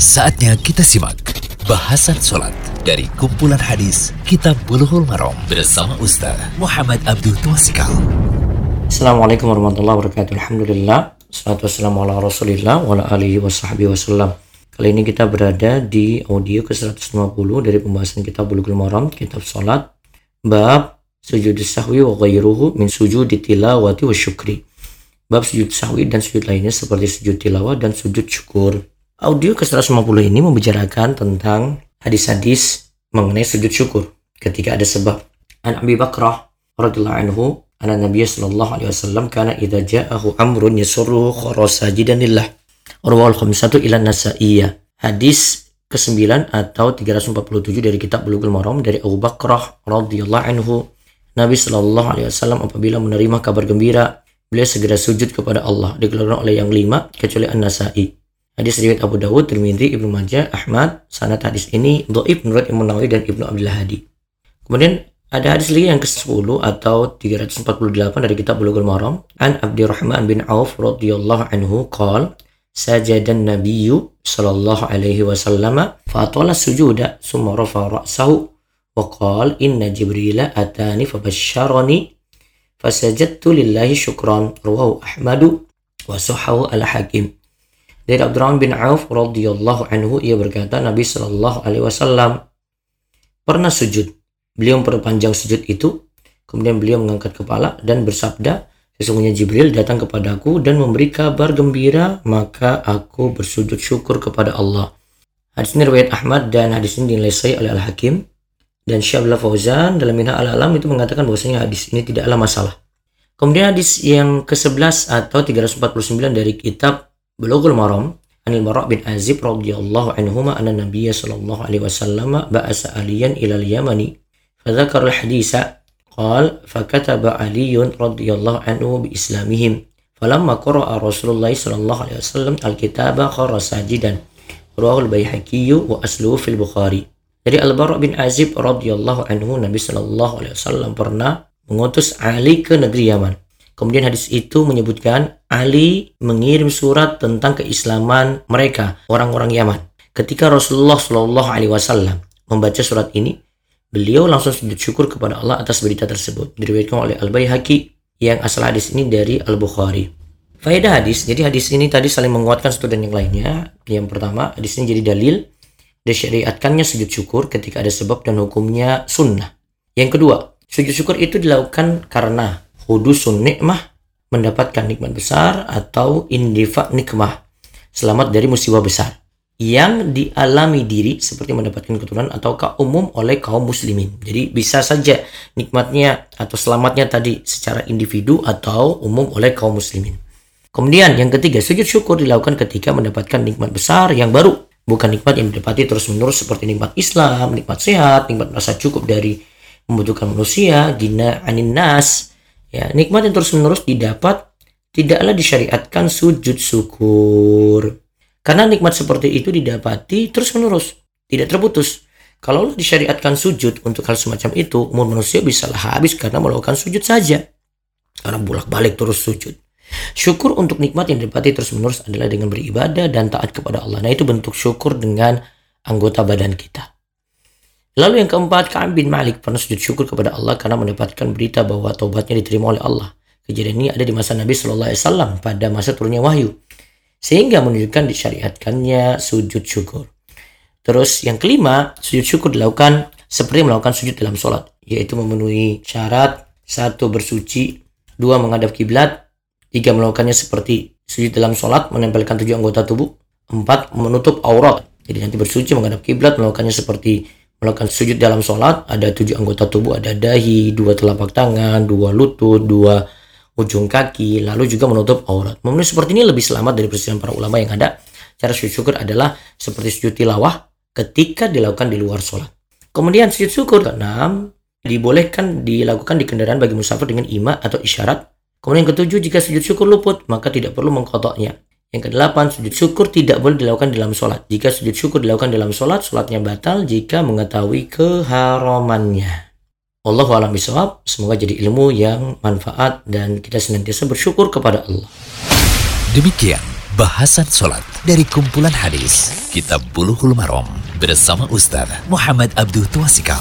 Saatnya kita simak bahasan sholat dari kumpulan hadis Kitab Bulughul Maram bersama Ustaz Muhammad Abdul Twasikal. Assalamualaikum warahmatullahi wabarakatuh. Alhamdulillah. Salatu wassalamu ala rasulillah wa ala alihi wa sahbihi wasallam. Kali ini kita berada di audio ke-150 dari pembahasan kitab Bulughul Maram, kitab salat, bab sujud sahwi wa ghairuhu min sujud tilawati wa syukri. Bab sujud sahwi dan sujud lainnya seperti sujud tilawah dan sujud syukur. Audio ke-150 ini membicarakan tentang hadis-hadis mengenai sujud syukur ketika ada sebab. An Abi Bakrah radhiyallahu anhu anna Nabiy sallallahu alaihi wasallam kana idza ja'ahu amrun yasurruhu khara sajidan. Rawal khamsatu ila nasaiyah. Hadis ke-9 atau 347 dari kitab Bulughul Maram dari Abu Bakrah radhiyallahu anhu Nabi sallallahu alaihi wasallam apabila menerima kabar gembira beliau segera sujud kepada Allah dikeluarkan oleh yang lima kecuali An-Nasai hadis riwayat Abu Dawud, Tirmidzi, Ibnu Majah, Ahmad. Sanad hadis ini dhaif menurut Imam Nawawi dan Ibnu Abdul Hadi. Kemudian ada hadis lagi yang ke-10 atau 348 dari kitab Bulughul Maram. An Abdurrahman bin Auf radhiyallahu anhu qala sajadan nabiyyu sallallahu alaihi wasallam fa atala sujuda summa rafa ra'sahu wa qala inna jibrila atani fabashsharani fasajadtu lillahi syukran. Rawahu ahmadu wa sahahu al hakim dari Abdurrahman bin Auf radhiyallahu anhu ia berkata Nabi sallallahu alaihi wasallam pernah sujud. Beliau memperpanjang sujud itu. Kemudian beliau mengangkat kepala dan bersabda sesungguhnya Jibril datang kepadaku dan memberi kabar gembira maka aku bersujud syukur kepada Allah. Hadis ini riwayat Ahmad dan hadis ini dinilai sahih oleh Al Hakim dan Syabla Fauzan dalam Minha Al-Alam itu mengatakan bahwasanya hadis ini tidaklah masalah. Kemudian hadis yang ke-11 atau 349 dari kitab Bulughul Maram Anil Bara' bin Azib radhiyallahu anhuma anna Nabiy sallallahu alaihi wasallam ba'asa aliyan ila al-Yamani fadzakara al-haditha qal fakataba Ali radhiyallahu anhu bi islamihim falamma qara'a Rasulullah sallallahu alaihi wasallam al-kitaba khara sajidan rawahu al-Baihaqi wa asluhu fil Bukhari dari Al-Bara' bin Azib radhiyallahu anhu Nabi Shallallahu alaihi wasallam pernah mengutus Ali ke negeri Yaman. Kemudian hadis itu menyebutkan Ali mengirim surat tentang keislaman mereka, orang-orang Yaman. Ketika Rasulullah Shallallahu alaihi wasallam membaca surat ini, beliau langsung sujud syukur kepada Allah atas berita tersebut. Diriwayatkan oleh Al-Baihaqi yang asal hadis ini dari Al-Bukhari. Faedah hadis, jadi hadis ini tadi saling menguatkan satu dan yang lainnya. Yang pertama, hadis ini jadi dalil disyariatkannya sujud syukur ketika ada sebab dan hukumnya sunnah. Yang kedua, sujud syukur itu dilakukan karena hudusun nikmah, mendapatkan nikmat besar atau indifa nikmah, selamat dari musibah besar yang dialami diri seperti mendapatkan keturunan atau umum oleh kaum muslimin. Jadi bisa saja nikmatnya atau selamatnya tadi secara individu atau umum oleh kaum muslimin. Kemudian yang ketiga, sujud syukur dilakukan ketika mendapatkan nikmat besar yang baru bukan nikmat yang didapati terus-menerus seperti nikmat Islam, nikmat sehat, nikmat merasa cukup dari membutuhkan manusia, gina anin nas. Ya, nikmat yang terus-menerus didapat tidaklah disyariatkan sujud syukur. Karena nikmat seperti itu didapati terus-menerus, tidak terputus. Kalau disyariatkan sujud untuk hal semacam itu, umur manusia bisa habis karena melakukan sujud saja. Karena bolak-balik terus sujud. Syukur untuk nikmat yang didapati terus-menerus adalah dengan beribadah dan taat kepada Allah. Nah, itu bentuk syukur dengan anggota badan kita. Lalu yang keempat, Ka'ab bin Malik pernah sujud syukur kepada Allah karena mendapatkan berita bahwa taubatnya diterima oleh Allah. Kejadian ini ada di masa Nabi Shallallahu Alaihi Wasallam pada masa turunnya wahyu, sehingga menunjukkan disyariatkannya sujud syukur. Terus yang kelima, sujud syukur dilakukan seperti melakukan sujud dalam sholat, yaitu memenuhi syarat satu bersuci, dua menghadap kiblat, Tiga melakukannya seperti sujud dalam sholat, menempelkan tujuh anggota tubuh. Empat, menutup aurat. Jadi nanti bersuci menghadap kiblat, melakukannya seperti melakukan sujud dalam sholat. Ada tujuh anggota tubuh, ada dahi, dua telapak tangan, dua lutut, dua ujung kaki, lalu juga menutup aurat. Memenuhi seperti ini lebih selamat dari perselisihan para ulama yang ada. Cara sujud syukur adalah seperti sujud tilawah ketika dilakukan di luar sholat. Kemudian sujud syukur keenam dibolehkan dilakukan di kendaraan bagi musafir dengan ima atau isyarat Kemudian ketujuh, jika sujud syukur luput, maka tidak perlu mengkotoknya. Yang kedelapan, sujud syukur tidak boleh dilakukan dalam sholat. Jika sujud syukur dilakukan dalam sholat, sholatnya batal jika mengetahui keharamannya. Allah alam bisawab, semoga jadi ilmu yang manfaat dan kita senantiasa bersyukur kepada Allah. Demikian Bahasan sholat dari kumpulan hadis Kitab Bulughul Maram bersama Ustaz Muhammad Abdul Tuasikal.